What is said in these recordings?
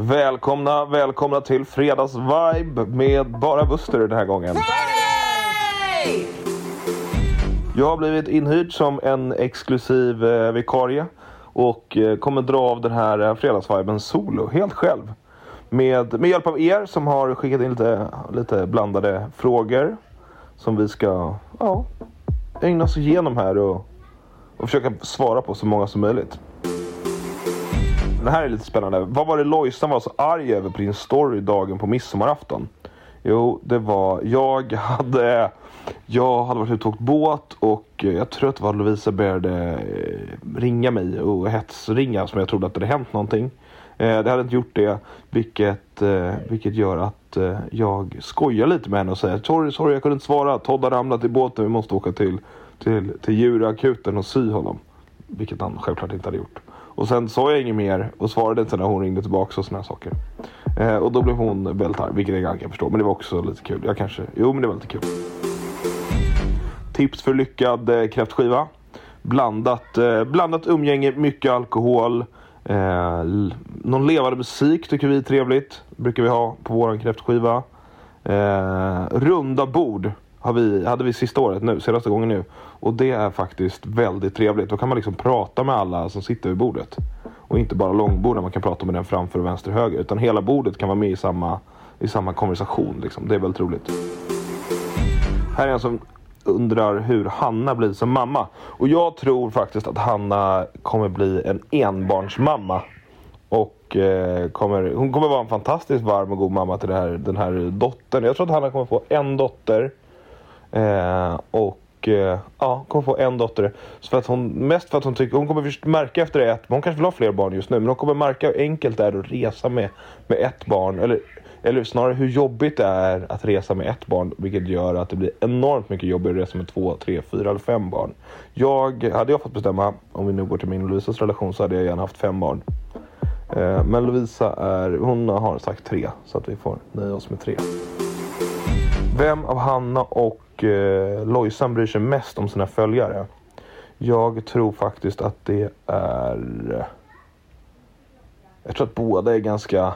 Välkomna, välkomna till Fredagsvibe med bara Buster den här gången. Jag har blivit inhyrd som en exklusiv eh, vikarie och eh, kommer dra av den här eh, fredagsviben solo, helt själv. Med, med hjälp av er som har skickat in lite, lite blandade frågor som vi ska ja, ägna oss igenom här och, och försöka svara på så många som möjligt. Det här är lite spännande. Vad var det Lojsan var så arg över på din story dagen på midsommarafton? Jo, det var jag hade jag hade varit ute och åkt båt och jag tror att det var Lovisa började eh, ringa mig och hetsringa som jag trodde att det hade hänt någonting. Eh, det hade inte gjort det, vilket, eh, vilket gör att jag skojar lite med henne och säger sorry, sorry, jag kunde inte svara. Todd har ramlat i båten, vi måste åka till, till, till djurakuten och sy honom. Vilket han självklart inte hade gjort. Och sen sa jag inget mer och svarade inte när hon ringde tillbaka och sådana saker. Eh, och då blev hon väldigt arg, vilket jag kan förstå. Men det var också lite kul. Jag kanske, jo men det var lite kul. Tips för lyckad eh, kräftskiva. Blandat, eh, blandat umgänge, mycket alkohol. Eh, någon levande musik tycker vi är trevligt. Brukar vi ha på våran kräftskiva. Eh, runda bord har vi, hade vi sista året nu, senaste gången nu. Och det är faktiskt väldigt trevligt. Då kan man liksom prata med alla som sitter vid bordet. Och inte bara långbordet, man kan prata med den framför och vänster och höger. Utan hela bordet kan vara med i samma, i samma konversation. Liksom. Det är väldigt roligt. Här är en som undrar hur Hanna blir som mamma. Och jag tror faktiskt att Hanna kommer bli en enbarnsmamma. Och eh, kommer, hon kommer vara en fantastiskt varm och god mamma till här, den här dottern. Jag tror att Hanna kommer få en dotter. Eh, och eh, ja, kommer få en dotter. Så för att hon, mest för att hon tycker, hon kommer märka efter ett, hon kanske vill ha fler barn just nu, men hon kommer märka hur enkelt det är att resa med, med ett barn. Eller, eller snarare hur jobbigt det är att resa med ett barn, vilket gör att det blir enormt mycket jobbigare att resa med två, tre, fyra eller fem barn. Jag, hade jag fått bestämma, om vi nu går till min och Lovisas relation, så hade jag gärna haft fem barn. Eh, men Lovisa är, hon har sagt tre, så att vi får nöja oss med tre. Vem av Hanna och eh, Lojsan bryr sig mest om sina följare? Jag tror faktiskt att det är... Eh, jag tror att båda är ganska...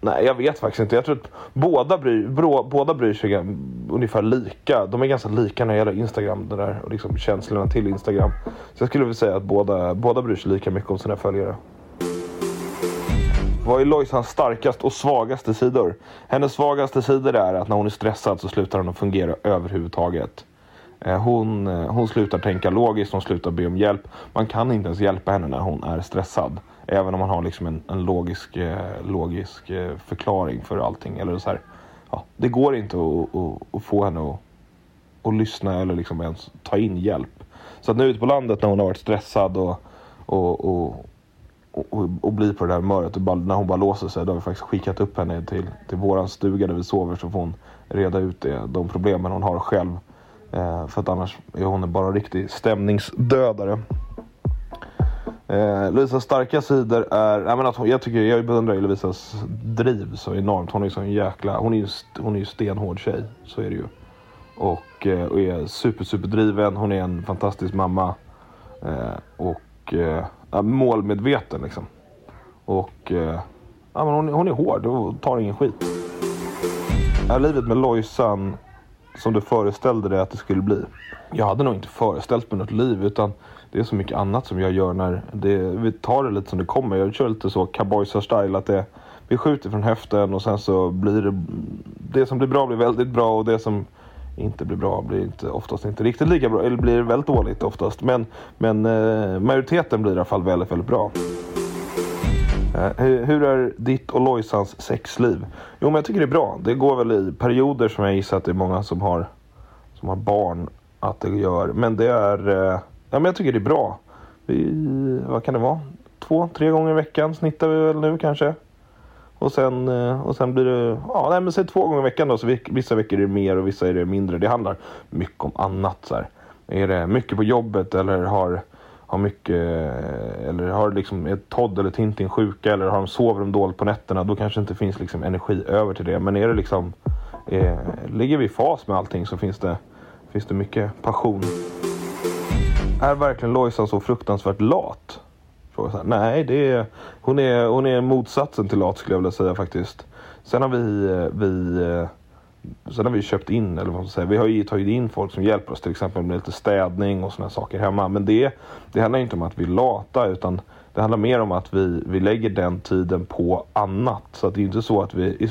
Nej, jag vet faktiskt inte. Jag tror att båda bryr, bro, båda bryr sig ungefär lika. De är ganska lika när det gäller Instagram det där, och liksom känslorna till Instagram. Så jag skulle vilja säga att båda, båda bryr sig lika mycket om sina följare. Vad är Lojsans starkaste och svagaste sidor? Hennes svagaste sidor är att när hon är stressad så slutar hon att fungera överhuvudtaget. Eh, hon, eh, hon slutar tänka logiskt, hon slutar be om hjälp. Man kan inte ens hjälpa henne när hon är stressad. Även om man har liksom en, en logisk, eh, logisk förklaring för allting. Eller så här, ja, det går inte att, att, att få henne att, att lyssna eller liksom ens ta in hjälp. Så att nu ute på landet när hon har varit stressad och, och, och och, och bli på det där humöret. Och bara, när hon bara låser sig, då har vi faktiskt skickat upp henne till, till våran stuga där vi sover så får hon reda ut det, de problemen hon har själv. Eh, för att annars är hon bara en riktig stämningsdödare. Eh, Lovisas starka sidor är, jag, men att hon, jag, tycker, jag beundrar ju Lovisas driv så enormt. Hon är så en jäkla, hon är ju, hon är ju stenhård tjej, så är det ju. Och, eh, och är super, super driven. Hon är en fantastisk mamma. Eh, och eh, målmedveten liksom. Och eh, ja, men hon, hon är hård och tar ingen skit. Är livet med Lojsan som du föreställde dig att det skulle bli? Jag hade nog inte föreställt mig något liv utan det är så mycket annat som jag gör när det, vi tar det lite som det kommer. Jag kör lite så cowboysar-style att det, vi skjuter från höften och sen så blir det, det som blir bra blir väldigt bra och det som inte blir bra blir inte, oftast inte riktigt lika bra, eller blir väldigt dåligt oftast. Men, men eh, majoriteten blir i alla fall väldigt, väldigt bra. Eh, hur är ditt och Lojsans sexliv? Jo, men jag tycker det är bra. Det går väl i perioder som jag gissar att det är många som har, som har barn att det gör. Men det är, eh, ja men jag tycker det är bra. Vi, vad kan det vara? Två, tre gånger i veckan snittar vi väl nu kanske. Och sen, eh, och sen blir det, ja nej, men säg två gånger i veckan då. Så vissa veckor är det mer och vissa är det mindre. Det handlar mycket om annat så här. Är det mycket på jobbet eller har, har mycket, eh, eller har liksom, är Todd eller Tintin sjuka eller har de sover de dåligt på nätterna. Då kanske inte finns liksom energi över till det. Men är det liksom, är, ligger vi i fas med allting så finns det, finns det mycket passion. Är verkligen Lojsan så fruktansvärt lat? På. Så här, nej, det är, hon, är, hon är motsatsen till lat skulle jag vilja säga faktiskt. Sen har vi, eh, vi eh, Sen har vi köpt in, eller vad man ska säga, vi har ju tagit in folk som hjälper oss till exempel med lite städning och sådana saker hemma. Men det, det handlar inte om att vi är lata utan det handlar mer om att vi, vi lägger den tiden på annat. Så att det är inte så att vi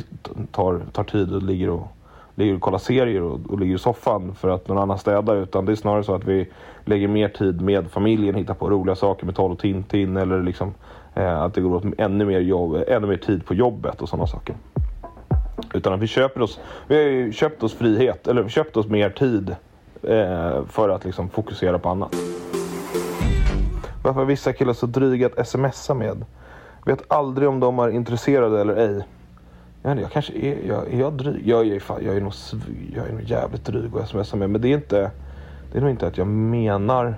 tar, tar tid och ligger och, ligger och kollar serier och, och ligger i soffan för att någon annan städar. Utan det är snarare så att vi lägger mer tid med familjen, hittar på roliga saker med Tal och Tintin eller liksom eh, att det går åt ännu mer, jobb, ännu mer tid på jobbet och sådana saker. Utan att vi köper oss, vi har ju köpt oss frihet, eller köpt oss mer tid eh, för att liksom fokusera på annat. Varför är vissa killar så dryga att smsa med? Vet aldrig om de är intresserade eller ej. Jag, inte, jag kanske är, jag, är jag dryg? Jag är, fan, jag, är nog, jag är nog jävligt dryg att smsa med. Men det är inte, det är nog inte att jag menar...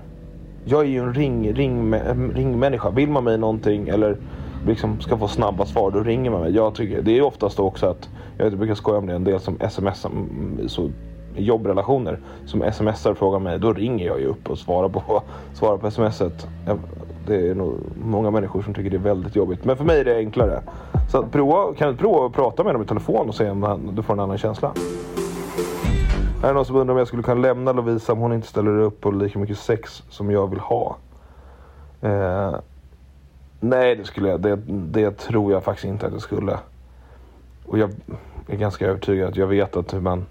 Jag är ju en ring, ring, eh, ringmänniska. Vill man mig någonting eller liksom ska få snabba svar, då ringer man mig. Jag tycker, det är oftast också att, jag, vet, jag brukar skoja om det, en del som smsar mm, så jobbrelationer som smsar och frågar mig, då ringer jag ju upp och svarar på, svarar på smset. Det är nog många människor som tycker det är väldigt jobbigt. Men för mig är det enklare. Så prova, kan du prova att prata med dem i telefon och se om du får en annan känsla. Är det någon som undrar om jag skulle kunna lämna Lovisa om hon inte ställer upp på lika mycket sex som jag vill ha? Eh, nej, det skulle jag. Det, det tror jag faktiskt inte att jag skulle. Och jag är ganska övertygad att jag vet att hur man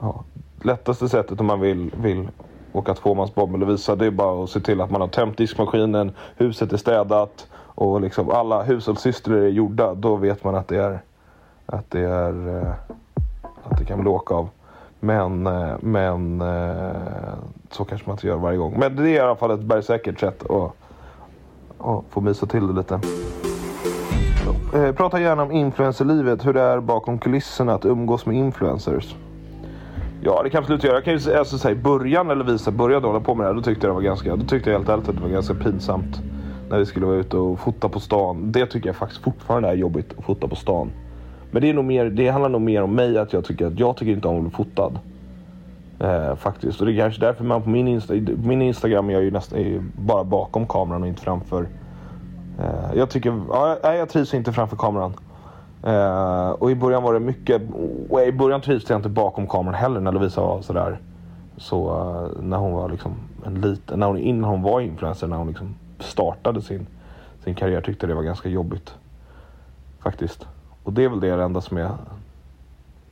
ja, lättaste sättet om man vill, vill och att tvåmansbob med Lovisa det är bara att se till att man har tömt diskmaskinen, huset är städat och liksom alla hushållssysslor är gjorda. Då vet man att det är att det är eh, att det kan bli åka av. Men, eh, men eh, så kanske man inte gör varje gång. Men det är i alla fall ett bergsäkert sätt att, att få mysa till det lite. Prata gärna om influencerlivet, hur det är bakom kulisserna att umgås med influencers. Ja, det kan jag absolut göra. Jag kan ju alltså, säga i början, eller visa, började hålla på med det här, då tyckte jag det var ganska, då tyckte jag helt ärligt att det var ganska pinsamt. När vi skulle vara ute och fota på stan. Det tycker jag faktiskt fortfarande är jobbigt att fota på stan. Men det, är nog mer, det handlar nog mer om mig, att jag tycker att jag tycker inte om att bli fotad. Eh, faktiskt. Och det är kanske därför man på min, Insta, min Instagram är jag ju nästan är bara bakom kameran och inte framför. Eh, jag tycker, ja, jag trivs inte framför kameran. Uh, och i början var det mycket, och i början trivdes jag inte bakom kameran heller när Lovisa var sådär. Så uh, när hon var liksom en liten, när hon, innan hon var influencer, när hon liksom startade sin, sin karriär tyckte jag det var ganska jobbigt. Faktiskt. Och det är väl det enda som jag,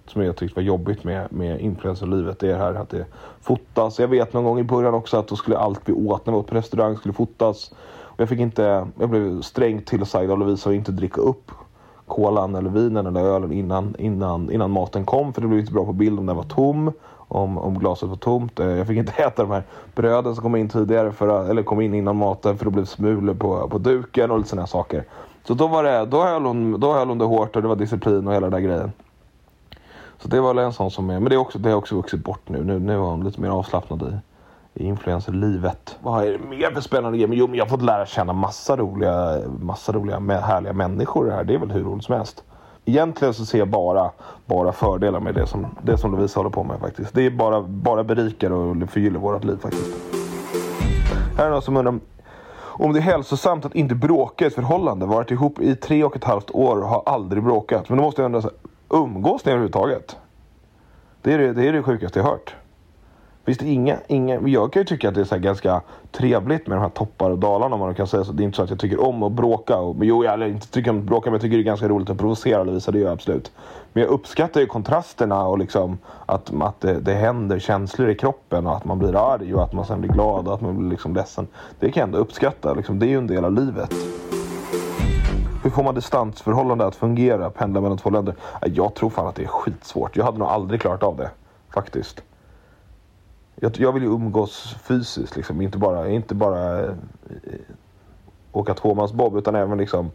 som jag tyckte var jobbigt med, med influencerlivet. Det är här att det fotas. Jag vet någon gång i början också att då skulle allt vi åt när vi var på restaurang skulle fotas. Och jag fick inte, jag blev strängt tillsagd av Lovisa att inte dricka upp kolan eller vinen eller ölen innan, innan, innan maten kom. För det blev inte bra på bild om den var tom. Om, om glaset var tomt. Eh, jag fick inte äta de här bröden som kom in tidigare, för, eller kom in innan maten för det blev smulor på, på duken och lite sådana saker. Så då, var det, då, höll hon, då höll hon det hårt och det var disciplin och hela den där grejen. Så det var väl en sån som är, men det, är också, det har också vuxit bort nu. Nu, nu är hon lite mer avslappnad i, i influencerlivet. Vad är det mer för spännande grejer? Jo, men jag har fått lära känna massa roliga, massa roliga härliga människor här. Det är väl hur roligt som helst. Egentligen så ser jag bara, bara fördelar med det som, det som Lovisa håller på med faktiskt. Det är bara, bara berikar och förgyller vårt liv faktiskt. Här är någon som undrar om det är hälsosamt att inte bråka i ett förhållande. Varit ihop i tre och ett halvt år och har aldrig bråkat. Men då måste jag undra, umgås ni överhuvudtaget? Det är det, det är det sjukaste jag hört. Visst, inga, inga, jag kan ju tycka att det är så ganska trevligt med de här toppar och dalarna om man kan säga så. Det är inte så att jag tycker om att bråka. Och, jo, jag inte tycker om att bråka men jag tycker det är ganska roligt att provocera Lovisa, det gör jag absolut. Men jag uppskattar ju kontrasterna och liksom att, att det, det händer känslor i kroppen och att man blir arg och att man sen blir glad och att man blir liksom ledsen. Det kan jag ändå uppskatta, liksom, det är ju en del av livet. Hur får man distansförhållande att fungera? Pendla mellan två länder? Jag tror fan att det är skitsvårt. Jag hade nog aldrig klarat av det. Faktiskt. Jag, jag vill ju umgås fysiskt liksom, inte bara, inte bara eh, åka tvåmansbob utan även liksom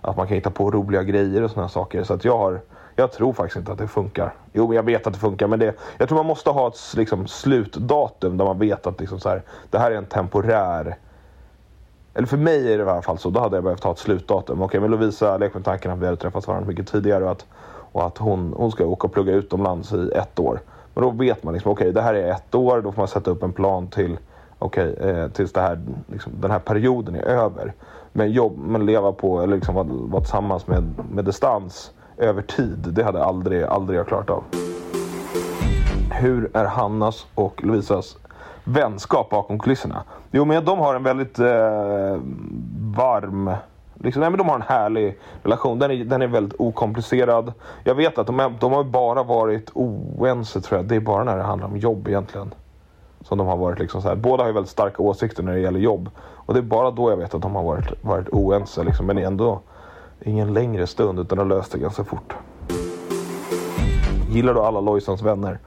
att man kan hitta på roliga grejer och sådana saker. Så att jag har, jag tror faktiskt inte att det funkar. Jo, men jag vet att det funkar, men det, jag tror man måste ha ett liksom, slutdatum där man vet att liksom, så här, det här är en temporär eller för mig är det i alla fall så. Då hade jag behövt ha ett slutdatum. Okej, men Lovisa lek med tanken att vi hade träffat varandra mycket tidigare och att, och att hon, hon ska åka och plugga utomlands i ett år. Men då vet man liksom, okej okay, det här är ett år, då får man sätta upp en plan till okej, okay, eh, tills det här, liksom, den här perioden är över. Men, jobb, men leva på, eller liksom vara, vara tillsammans med, med distans över tid, det hade aldrig, aldrig jag klarat av. Hur är Hannas och Lovisas vänskap bakom kulisserna? Jo, men de har en väldigt eh, varm Liksom, nej, men de har en härlig relation. Den är, den är väldigt okomplicerad. Jag vet att de, är, de har bara varit oense tror jag. Det är bara när det handlar om jobb egentligen. Som de har varit liksom så här. Båda har ju väldigt starka åsikter när det gäller jobb. Och det är bara då jag vet att de har varit, varit oense. Liksom. Men ändå ingen längre stund utan de löste det ganska fort. Gillar du alla Lojsans vänner?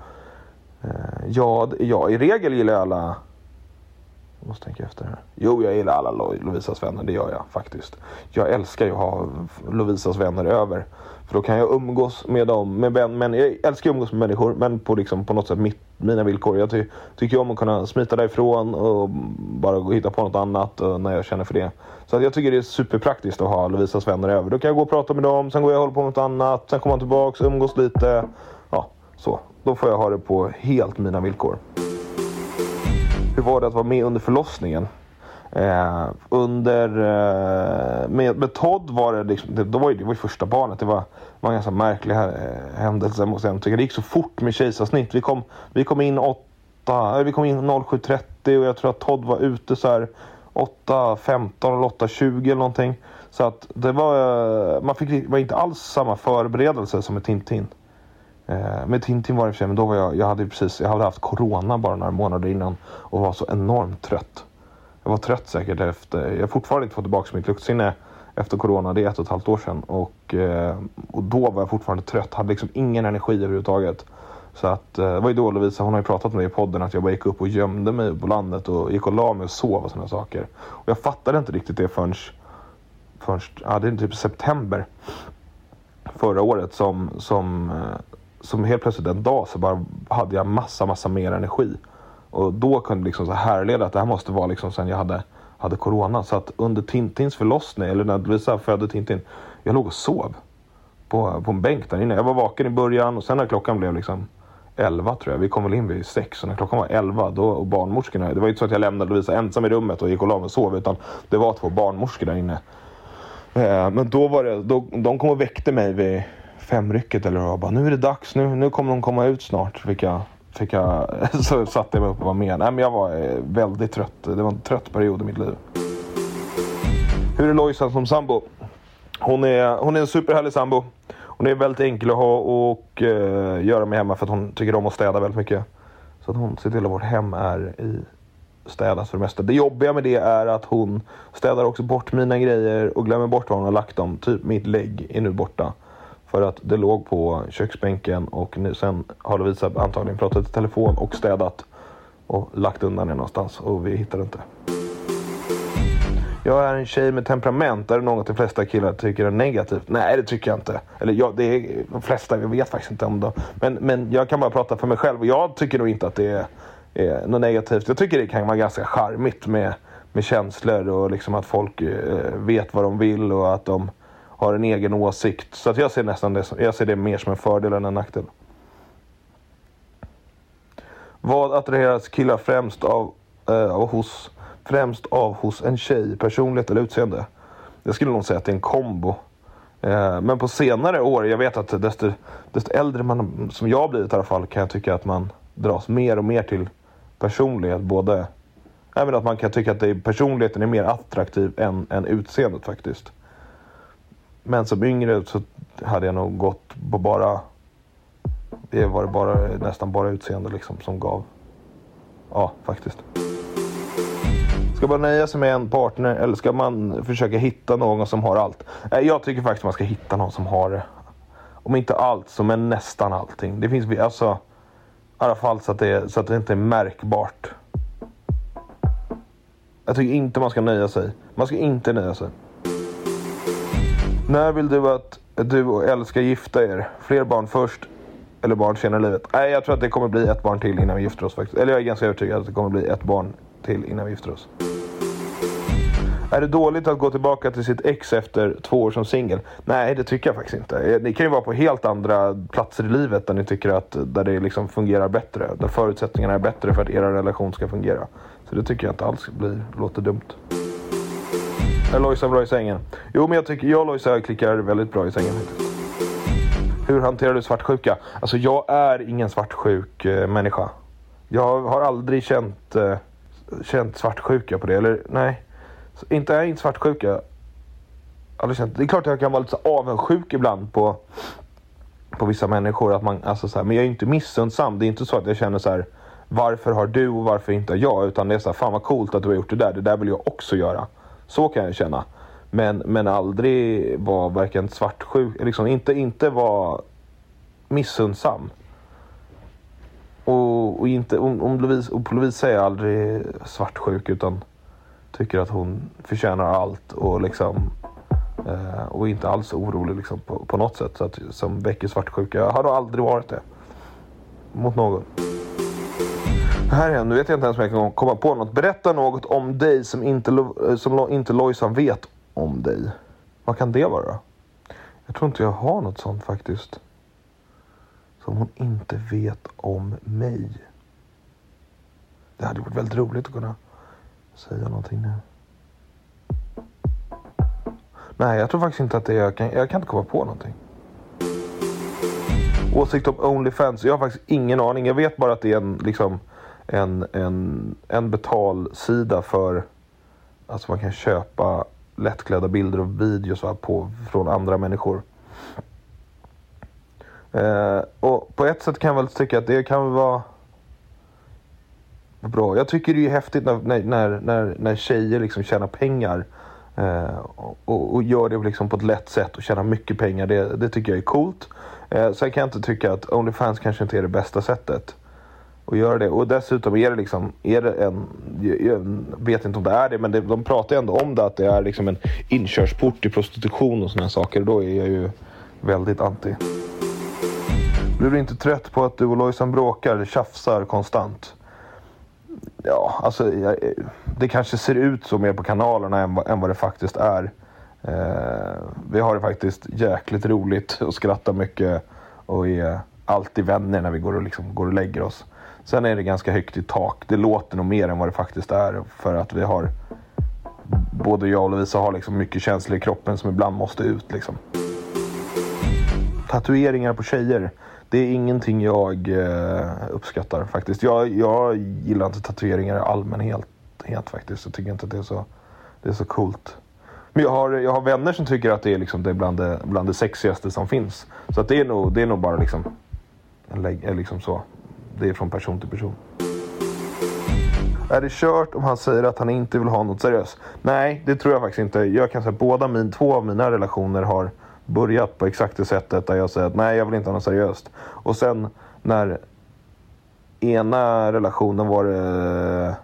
Eh, ja, ja, i regel gillar jag alla jag måste tänka efter här. Jo, jag gillar alla Lovisas vänner, det gör jag faktiskt. Jag älskar ju att ha Lovisas vänner över. För då kan jag umgås med dem, med vän, men jag älskar att umgås med människor, men på, liksom, på något sätt mitt, mina villkor. Jag ty, tycker om att kunna smita därifrån och bara gå och hitta på något annat eh, när jag känner för det. Så att jag tycker det är superpraktiskt att ha Lovisas vänner över. Då kan jag gå och prata med dem, sen går jag och håller på med något annat, sen kommer man tillbaks, umgås lite. Ja, så. Då får jag ha det på helt mina villkor. Hur var det att vara med under förlossningen? Eh, under, eh, med, med Todd var det liksom, det, då var ju, det var ju första barnet. Det var, var en ganska märklig eh, händelse måste jag tycka. Det gick så fort med kejsarsnitt. Vi kom, vi kom in 8, eh, vi kom in 07.30 och jag tror att Todd var ute så här 8.15 eller 8.20 eller någonting. Så att det var, eh, man fick, var inte alls samma förberedelse som med Tintin. Eh, med Tintin var det för sig, men då var jag, jag hade precis, jag hade haft corona bara några månader innan och var så enormt trött. Jag var trött säkert efter, jag har fortfarande inte fått tillbaka mitt luktsinne efter corona, det är ett och ett halvt år sedan. Och, eh, och då var jag fortfarande trött, hade liksom ingen energi överhuvudtaget. Så att, eh, det var ju då Lovisa, hon har ju pratat med mig i podden att jag bara gick upp och gömde mig på landet och gick och la mig och sov och sådana saker. Och jag fattade inte riktigt det förrän, förrän ja, det är typ september förra året som, som eh, som helt plötsligt en dag så bara hade jag massa, massa mer energi. Och då kunde jag liksom så härleda att det här måste vara liksom sen jag hade, hade corona. Så att under Tintins förlossning, eller när Lovisa födde Tintin, jag låg och sov på, på en bänk där inne. Jag var vaken i början och sen när klockan blev liksom 11 tror jag. Vi kom väl in vid 6 och när klockan var 11 då och barnmorskorna. Det var ju inte så att jag lämnade Lovisa ensam i rummet och gick och la mig och sov utan det var två barnmorskor där inne. Eh, men då var det, då, de kom och väckte mig vid femrycket eller vad. Bara, nu är det dags, nu, nu kommer de komma ut snart. Fick jag, fick jag, så satte jag mig upp och var med. Nej, men jag var eh, väldigt trött. Det var en trött period i mitt liv. Hur är Lojsan som sambo? Hon är, hon är en superhärlig sambo. Hon är väldigt enkel att ha och uh, göra med hemma för att hon tycker om att städa väldigt mycket. Så att hon ser till att vårt hem är i städas för det mesta. Det jobbiga med det är att hon städar också bort mina grejer och glömmer bort var hon har lagt dem. Typ mitt lägg är nu borta. För att det låg på köksbänken och nu, sen har Lovisa antagligen pratat i telefon och städat och lagt undan det någonstans och vi hittar det inte. Jag är en tjej med temperament. Är det något de flesta killar tycker är negativt? Nej, det tycker jag inte. Eller ja, det är de flesta. Jag vet faktiskt inte om det. Men, men jag kan bara prata för mig själv och jag tycker nog inte att det är, är något negativt. Jag tycker det kan vara ganska charmigt med, med känslor och liksom att folk eh, vet vad de vill och att de har en egen åsikt. Så att jag ser nästan det, jag ser det mer som en fördel än en nackdel. Vad attraheras killar främst av, äh, hos, främst av hos en tjej? Personlighet eller utseende? Jag skulle nog säga att det är en kombo. Eh, men på senare år, jag vet att desto, desto äldre man, som jag blivit i alla fall, kan jag tycka att man dras mer och mer till personlighet. Både, även att man kan tycka att det är, personligheten är mer attraktiv än, än utseendet faktiskt. Men som yngre så hade jag nog gått på bara... Det var bara, nästan bara utseende liksom som gav. Ja, faktiskt. Ska man nöja sig med en partner eller ska man försöka hitta någon som har allt? Jag tycker faktiskt man ska hitta någon som har det. Om inte allt så men nästan allting. Det finns alltså i alla fall så att det, så att det inte är märkbart. Jag tycker inte man ska nöja sig. Man ska inte nöja sig. När vill du att du och Elle ska gifta er? Fler barn först eller barn senare i livet? Nej, jag tror att det kommer bli ett barn till innan vi gifter oss faktiskt. Eller jag är ganska övertygad att det kommer bli ett barn till innan vi gifter oss. Är det dåligt att gå tillbaka till sitt ex efter två år som singel? Nej, det tycker jag faktiskt inte. Eh, ni kan ju vara på helt andra platser i livet där ni tycker att där det liksom fungerar bättre. Där förutsättningarna är bättre för att er relation ska fungera. Så Så det tycker jag inte alls blir, låter dumt. Är Lojsan bra i sängen? Jo, men jag tycker jag och Lojsa klickar väldigt bra i sängen. Hur hanterar du svartsjuka? Alltså jag är ingen svartsjuk eh, människa. Jag har aldrig känt, eh, känt svartsjuka på det. Eller nej, inte är jag inte svartsjuka. Aldrig känt. Det är klart att jag kan vara lite så avundsjuk ibland på, på vissa människor. Att man, alltså så här, men jag är inte missundsam. Det är inte så att jag känner så här. Varför har du och varför inte jag? Utan det är så här, fan vad coolt att du har gjort det där. Det där vill jag också göra. Så kan jag känna. Men, men aldrig vara varken svartsjuk, liksom inte, inte vara missundsam. Och, och, inte, om, om Lovisa, och på Lovisa är jag aldrig svartsjuk utan tycker att hon förtjänar allt och liksom eh, och inte alls orolig liksom på, på något sätt så att, som väcker svartsjuka. Jag har aldrig varit det. Mot någon. Här igen, nu vet jag inte ens om jag kan komma på något. Berätta något om dig som inte, eh, som inte Lojsan vet om dig. Vad kan det vara? Jag tror inte jag har något sånt faktiskt. Som hon inte vet om mig. Det hade varit väldigt roligt att kunna säga någonting nu. Nej, jag tror faktiskt inte att det är. Jag kan, jag kan inte komma på någonting. Åsikt om Onlyfans? Jag har faktiskt ingen aning. Jag vet bara att det är en, liksom, en, en, en betalsida för... Alltså man kan köpa lättklädda bilder och videos på, från andra människor. Eh, och på ett sätt kan jag väl tycka att det kan vara bra. Jag tycker det är häftigt när, när, när, när tjejer liksom tjänar pengar eh, och, och, gör det liksom på ett lätt sätt och tjänar mycket pengar. Det, det tycker jag är coolt. Eh, sen kan jag inte tycka att Onlyfans kanske inte är det bästa sättet och göra det. Och dessutom är det liksom, är det en, jag vet inte om det är det, men det, de pratar ju ändå om det att det är liksom en inkörsport till prostitution och sådana saker. Och då är jag ju väldigt anti. Blir du inte trött på att du och Lojsan bråkar, tjafsar konstant? Ja, alltså jag, det kanske ser ut så mer på kanalerna än, än vad det faktiskt är. Eh, vi har det faktiskt jäkligt roligt och skrattar mycket och är alltid vänner när vi går och, liksom, går och lägger oss. Sen är det ganska högt i tak. Det låter nog mer än vad det faktiskt är för att vi har både jag och Lovisa har liksom mycket känslor i kroppen som ibland måste ut. Liksom. Tatueringar på tjejer. Det är ingenting jag eh, uppskattar faktiskt. Jag, jag gillar inte tatueringar i allmänhet helt, faktiskt. Jag tycker inte att det är så, det är så coolt. Men jag har, jag har vänner som tycker att det är, liksom, det är bland, det, bland det sexigaste som finns. Så att det, är nog, det är nog bara liksom, eh, liksom så. Det är från person till person. Är det kört om han säger att han inte vill ha något seriöst? Nej, det tror jag faktiskt inte. Jag kan säga att båda min, två av mina relationer har börjat på exakt det sättet där jag säger att nej, jag vill inte ha något seriöst. Och sen när ena relationen var det...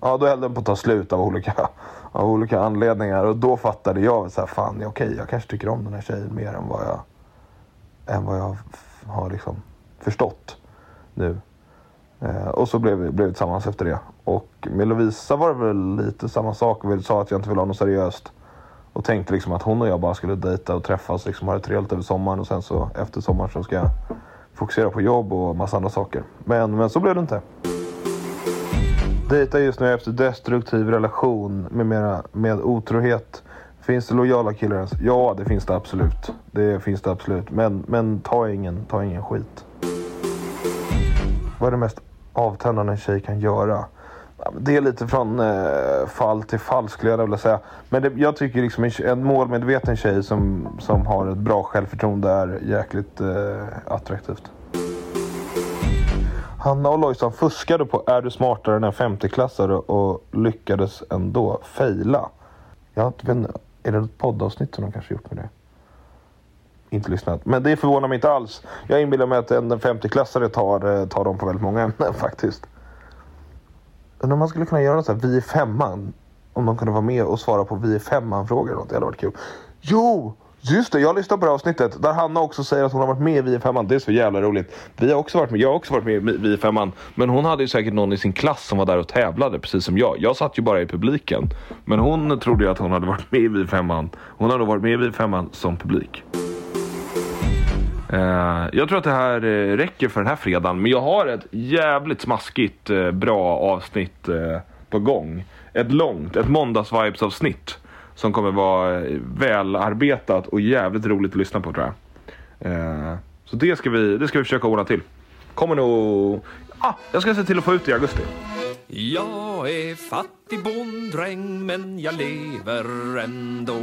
Ja, då höll den på att ta slut av olika, av olika anledningar. Och då fattade jag så här, fan, okej, jag kanske tycker om den här tjejen mer än vad jag, än vad jag har liksom förstått nu. Eh, och så blev vi, blev vi tillsammans efter det. Och med Lovisa var det väl lite samma sak. Vi sa att jag inte ville ha något seriöst. Och tänkte liksom att hon och jag bara skulle dejta och träffas, liksom ha det trevligt över sommaren och sen så efter sommaren så ska jag fokusera på jobb och massa andra saker. Men, men så blev det inte. Dejta just nu efter destruktiv relation med, mera, med otrohet. Finns det lojala killar ens? Ja, det finns det absolut. Det finns det absolut. Men, men ta, ingen, ta ingen skit. Vad är det mest avtändande en tjej kan göra? Det är lite från eh, fall till fall skulle jag vilja säga. Men det, jag tycker liksom en, en målmedveten tjej som, som har ett bra självförtroende är jäkligt eh, attraktivt. Hanna och Lojsan fuskade på Är du smartare än en 50-klassare och lyckades ändå fejla. Jag vet inte, är det ett poddavsnitt som de kanske gjort med det? Inte lyssnat. Men det förvånar mig inte alls. Jag inbillar mig att en 50-klassare tar, eh, tar dem på väldigt många ämnen faktiskt. Undrar om man skulle kunna göra så här, vi är femman. Om de kunde vara med och svara på vi är femman-frågor. Det hade varit kul. Jo! Just det, jag lyssnade på det avsnittet där Hanna också säger att hon har varit med i Vi femman. Det är så jävla roligt. Vi har också varit med, jag har också varit med i Vi femman. Men hon hade ju säkert någon i sin klass som var där och tävlade, precis som jag. Jag satt ju bara i publiken. Men hon trodde ju att hon hade varit med i Vi femman. Hon har nog varit med i Vi femman som publik. Eh, jag tror att det här eh, räcker för den här fredagen, men jag har ett jävligt smaskigt eh, bra avsnitt på gång. Ett långt, ett måndagsvibes-avsnitt som kommer vara välarbetat och jävligt roligt att lyssna på tror jag. Så det ska, vi, det ska vi försöka ordna till. Kommer nog... Ah, jag ska se till att få ut det i augusti. Jag är fattig bonddräng men jag lever ändå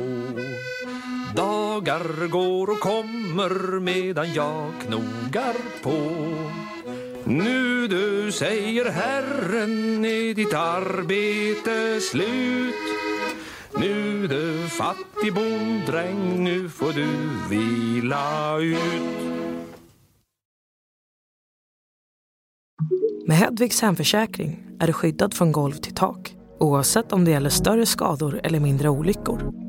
Dagar går och kommer medan jag knogar på. Nu du säger Herren är ditt arbete slut. Nu du fattig bonddräng, nu får du vila ut. Med Hedvigs hemförsäkring är du skyddad från golv till tak oavsett om det gäller större skador eller mindre olyckor.